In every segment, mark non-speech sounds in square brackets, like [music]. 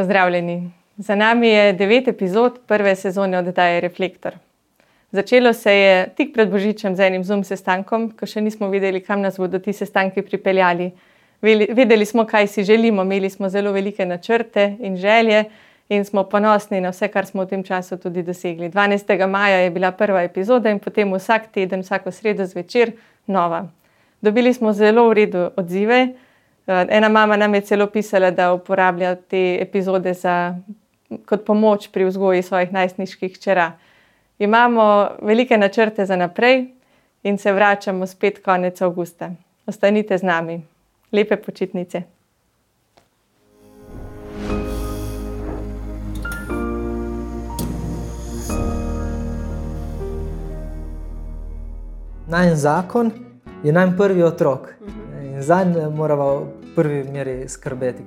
Pozdravljeni. Za nami je devet epizod prve sezone oddaje Reflektor. Začelo se je tik pred Božičem z enim zum sestankom, ko še nismo vedeli, kam nas bodo ti sestanki pripeljali. Vedeli smo, kaj si želimo, imeli smo zelo velike načrte in želje in smo ponosni na vse, kar smo v tem času tudi dosegli. 12. maja je bila prva epizoda in potem vsak teden, vsako sredo zvečer nova. Dobili smo zelo v redu odzive. Ena mama nam je celo pisala, da uporablja te epizode za, kot pomoč pri vzgoji svojih najstniških čera. Imamo velike načrte za naprej in se vračamo spet konec avgusta. Ostanite z nami. Lepe počitnice. Najn zakon je najn prvi otrok in zanj moramo v prvi meri skrbeti.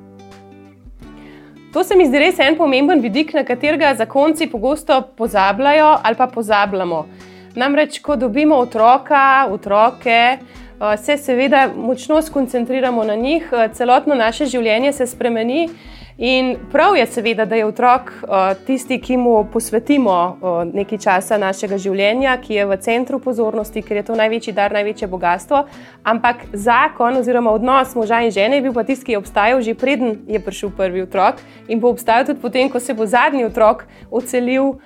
To se mi zdi res en pomemben vidik, na katerega zakonci pogosto pozabljajo ali pa pozabljamo. Namreč, ko dobimo otroka, otroke, se seveda močno skoncentriramo na njih, celotno naše življenje se spremeni. In prav je, seveda, da je otrok tisti, ki mu posvetimo nekaj časa našega življenja, ki je v centru pozornosti, ker je to največji dar, največje bogatstvo. Ampak zakon oziroma odnos moža in žene je bil pa tisti, ki je obstajal že preden je prišel prvi otrok in bo obstajal tudi potem, ko se bo zadnji otrok ocelil,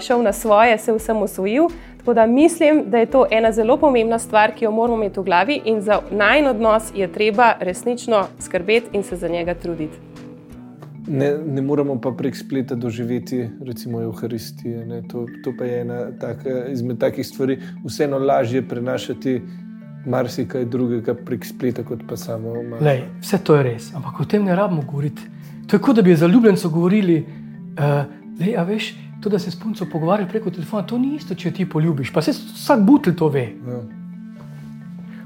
šel na svoje, se vsem osvojil. Tako da mislim, da je to ena zelo pomembna stvar, ki jo moramo imeti v glavi, in za najn odnos je treba resnično skrbeti in se za njega truditi. Ne, ne moremo pa prek spleta doživeti, recimo, Euharistije. To, to pa je ena taka, izmed takih stvari, vseeno lažje prenašati marsikaj drugega prek spleta, kot pa samo malo. Lej, vse to je res, ampak o tem ne rabimo govoriti. To je kot da bi za ljubljenco govorili, uh, veš, to, da se s punco pogovarjajo preko telefona, to ni isto, če ti poljubiš. Pa se vsak butelj to ve. Ja.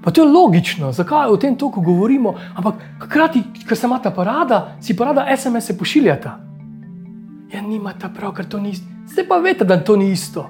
Pa to je logično, zakaj o tem toliko govorimo, ampak hkrati, ko se ima ta parada, si parada SMS-e pošiljata. Ja, nima ta prav, ker to ni isto. Zdaj pa veste, da to ni isto.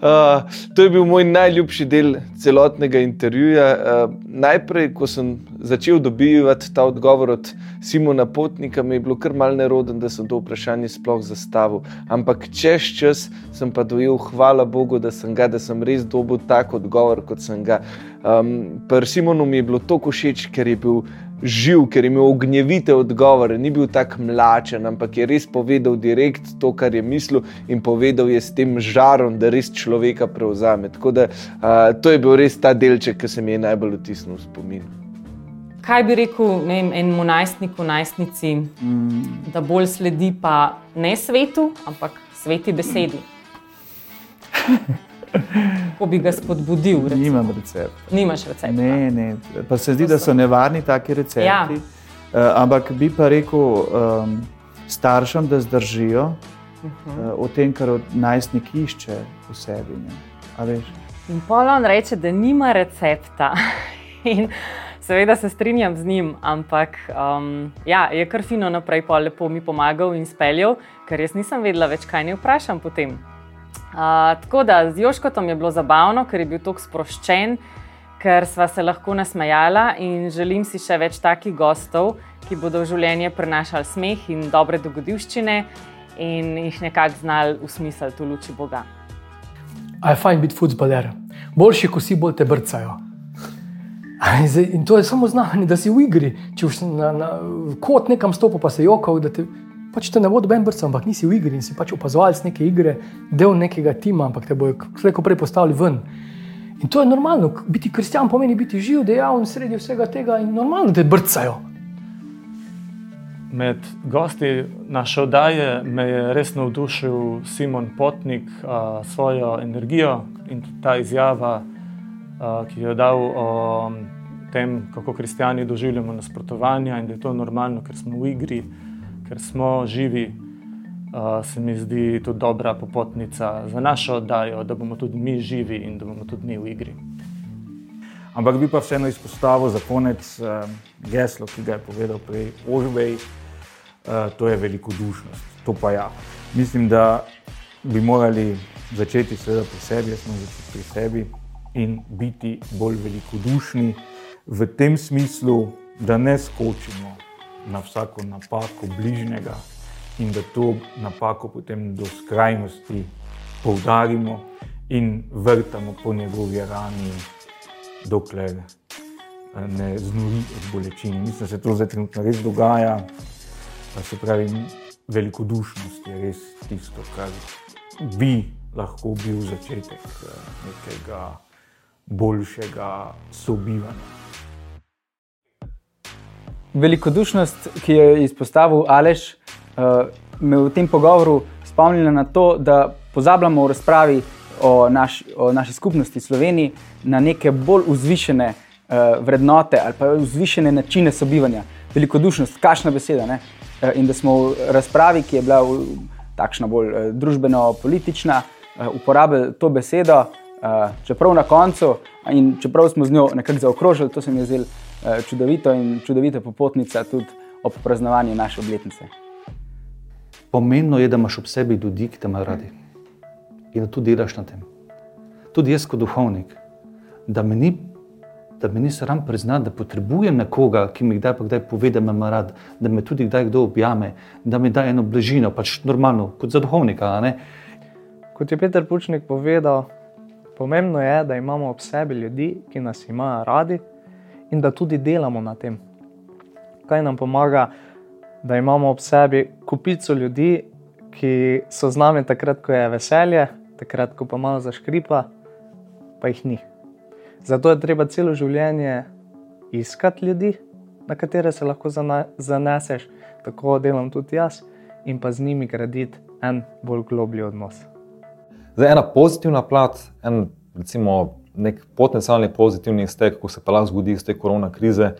Uh, to je bil moj najljubši del celotnega intervjuja. Uh, najprej, ko sem začel dobivati ta odgovor od Simona Potnika, mi je bilo kar mal neroden, da sem to vprašanje sploh zastavil. Ampak čez čas sem pa dojel, hvala Bogu, da sem ga, da sem res dobil tak odgovor, kot sem ga. Um, Pri Simonu mi je bilo to všeč, ker je bil živ, ker je imel ognjevite odgovore, ni bil tako mlačen, ampak je res povedal direkt to, kar je mislil, in povedal je s tem žarom, da res človeka prevzame. Tako da uh, to je bil res ta delček, ki se mi je najbolj vtisnil v spomin. Kaj bi rekel vem, enemu najstniku, najstnici, mm. da bolj sledi pa ne svetu, ampak sveti besedi? [laughs] Ko bi ga spodbudil? Recimo. Nimam recepta. Nimaš recepta. Ne, ne. Pa se zdi, da so nevarni taki recepti. Ja. Uh, ampak bi pa rekel um, staršem, da zdržijo uh -huh. uh, o tem, kar najstnik išče v sebi. In Polon reče, da nima recepta. [laughs] In seveda se strinjam z njim, ampak um, ja, je kar fino naprej, pa lepo mi pomagal in speljal, ker jaz nisem vedela več, kaj ne vprašam potem. Uh, tako da z Joškotom je bilo zabavno, ker je bil tako sproščen, ker sva se lahko nasmejala in želim si še več takih gostov, ki bodo v življenje prenašali smeh in dobre dogodivščine in jih nekako znali usmisliti v luči Boga. Je fajn biti futbaler, boljši, ko si bolj te brcajo. In to je samo znamenje, da si v igri. Če si na, na kot nekam stopil, pa se jokal, da te pač te ne bo doben brca, ampak nisi v igri in si pač opazovalec neke igre, del nekega tima, ampak te bojo slejko prej postavili ven. In to je normalno, biti kristjan pomeni biti živ, dejaven sredi vsega tega in normalno te brcajo. Med gosti naše oddaje me je res navdušil Simon Potnik s svojo energijo in ta izjava, a, ki jo je dal o tem, kako kristijani doživljamo nasprotovanja in da je to normalno, ker smo v igri ker smo živi, uh, se mi zdi tudi dobra popotnica za našo oddajo, da bomo tudi mi živi in da bomo tudi mi v igri. Ampak bi pa vseeno izpostavil za konec uh, geslo, ki ga je povedal prej Ožbej, uh, to je velikodušnost. To pa ja. Mislim, da bi morali začeti seveda pri sebi, jaz smo začeti pri sebi in biti bolj velikodušni v tem smislu, da ne skočimo na vsako napako bližnjega in da to napako potem do skrajnosti poudarimo in vrtamo po njegovi rani, dokler eh, ne znori od bolečin. Mislim, da se to zdaj trenutno res dogaja. Se pravi, velikodušnost je res tisto, kar bi lahko bil začetek eh, nekega boljšega sobivanja. Velikodušnost, ki jo je izpostavil Aleš, eh, me v tem pogovoru spomnila na to, da pozabljamo v razpravi o, naš, o naši skupnosti Sloveniji na neke bolj vzvišene uh, vrednote ali pa vzvišene načine sobivanja. Velikodušnost, kašna beseda. Ne? Uh, in da smo v razpravi, ki je bila v, takšna bolj družbeno-politična, uporabili to besedo, čeprav na koncu in čeprav smo z njo nekako zaokrožili, to se mi je zdelo čudovito in čudovita popotnica tudi ob praznovanju naše obletnice. Pomembno je, da imaš ob sebi ljudi, ki te imajo radi in da tudi delaš na tem. Tudi jaz, kot duhovnik, da me ni, da me ni sram priznati, da potrebujem nekoga, ki mi kdaj pa kdaj pove, da me ima rad, da me tudi kdaj kdo objame, da mi da eno bližino, pač normalno, kot za duhovnika. Kot je Peter Pučnik povedal, pomembno je, da imamo ob sebi ljudi, ki nas imajo radi in da tudi delamo na tem. Kaj nam pomaga, da imamo ob sebi kupico ljudi, ki so z nami takrat, ko je veselje, takrat, ko pa malo zaškripa, pa jih ni. Zato je treba celo življenje iskati ljudi, na katere se lahko zaneseš, tako delam tudi jaz, in pa z njimi graditi en bolj globlji odnos. Zdaj, ena pozitivna plat, en recimo, nek potencialni pozitivni iztek, ko se pa lahko zgodi iz te korona krize,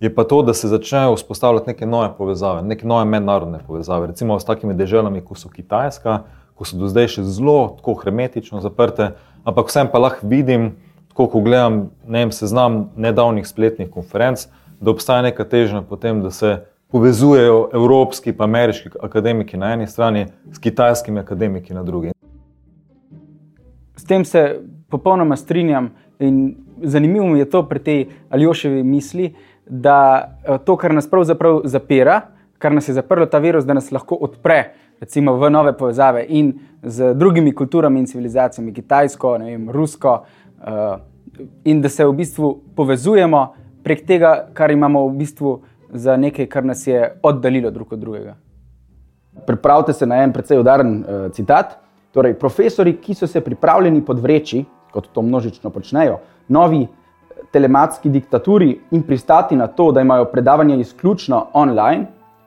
je pa to, da se začnejo vzpostavljati neke nove povezave, neke nove mednarodne povezave. Recimo s takimi državami, kot so Kitajska, ko so do zdaj še zelo tako hermetično zaprte, ampak vsem pa lahko vidim, tako ko gledam ne vem, seznam nedavnih spletnih konferenc, da obstaja neka težnja potem, da se povezujejo evropski in ameriški akademiki na eni strani s kitajskimi akademiki na drugi. S tem se popolnoma strinjam in zanimivo mi je to pri tej Aljoševi misli, da to, kar nas pravzaprav zapira, kar nas je zaprlo ta virus, da nas lahko odpre recimo, v nove povezave in z drugimi kulturami in civilizacijami, kitajsko, vem, rusko, uh, in da se v bistvu povezujemo prek tega, kar imamo v bistvu za nekaj, kar nas je oddaljilo drug od drugega. Pripravite se na en precej udaren uh, citat. Torej, profesori, ki so se pripravljeni podvreči, kot to množično počnejo, novi telematski diktaturi in pristati na to, da imajo predavanje izključno online,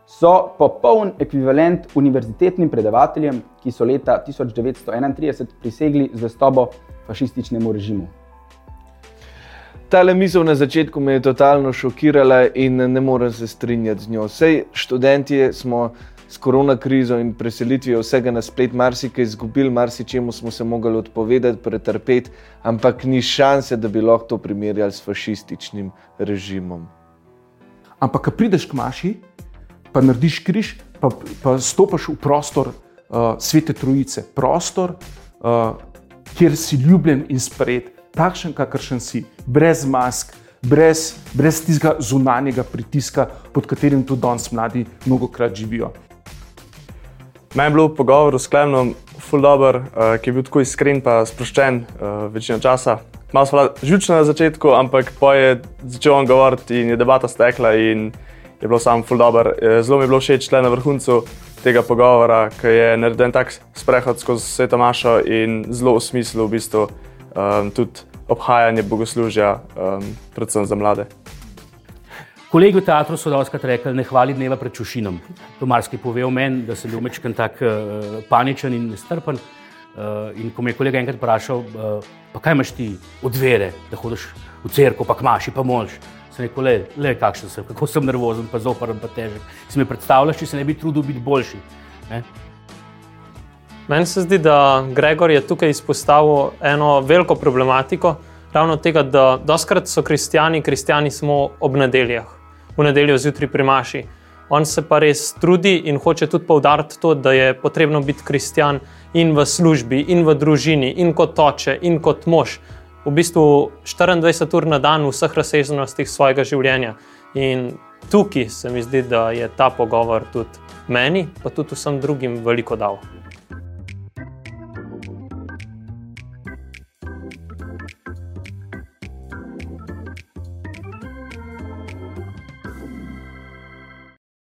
so popoln ekvivalent univerzitetnim predavateljem, ki so leta 1931 prisegli zvestobo fašističnemu režimu. Ta misel na začetku me je totalno šokirala in ne morem se strinjati z njo. Vsej študenti smo s korona krizo in preselitvijo vsega na splet marsikaj izgubili, marsičemu smo se mogli odpovedati, pretrpeti, ampak ni šanse, da bi lahko to primerjali s fašističnim režimom. Ampak, ko prideš k maši, pa narediš križ, pa, pa stopiš v prostor uh, svete trojice, prostor, uh, kjer si ljubljen in sprejet, takšen, kakršen si, brez mask, brez, brez tistega zunanjega pritiska, pod katerim tudi danes mladi mnogo krat živijo. Meni je bil pogovor s Klemnom fuldober, uh, ki je bil tako iskren in sproščen uh, večino časa. Malo smo žučni na začetku, ampak pa je začel on govoriti in je debata stekla. In, je bilo samo ful dobr. Eh, zelo mi je bilo všeč le na vrhuncu tega pogovora, ki je narejen tak sprehod skozi sveto mašo in zelo v smislu v bistvu um, tudi obhajanje bogoslužja, um, predvsem za mlade. Kolegi v teatru so dostakrat rekli, ne hvali dneva pred čušinom. To marsikaj pove o meni, da sem bil mečken tak uh, paničen in nestrpen. Uh, in ko me je kolega enkrat vprašal, uh, pa kaj imaš ti od vere, da hodiš v cerkev, pa kmaši, pa mož sem rekel, le, le kakšen sem, kako sem nervozen, pa zoprn, pa težek. Si mi predstavljaš, če se ne bi trudil biti boljši. Ne? Meni se zdi, da Gregor je tukaj izpostavil eno veliko problematiko, ravno tega, da doskrat so kristijani, kristijani smo ob nedeljah, v nedeljo zjutraj pri Maši. On se pa res trudi in hoče tudi poudariti to, da je potrebno biti kristijan in v službi, in v družini, in kot oče, in kot mož v bistvu 24 ur na dan v vseh razsežnostih svojega življenja. In tukaj se mi zdi, da je ta pogovor tudi meni, pa tudi vsem drugim veliko dal.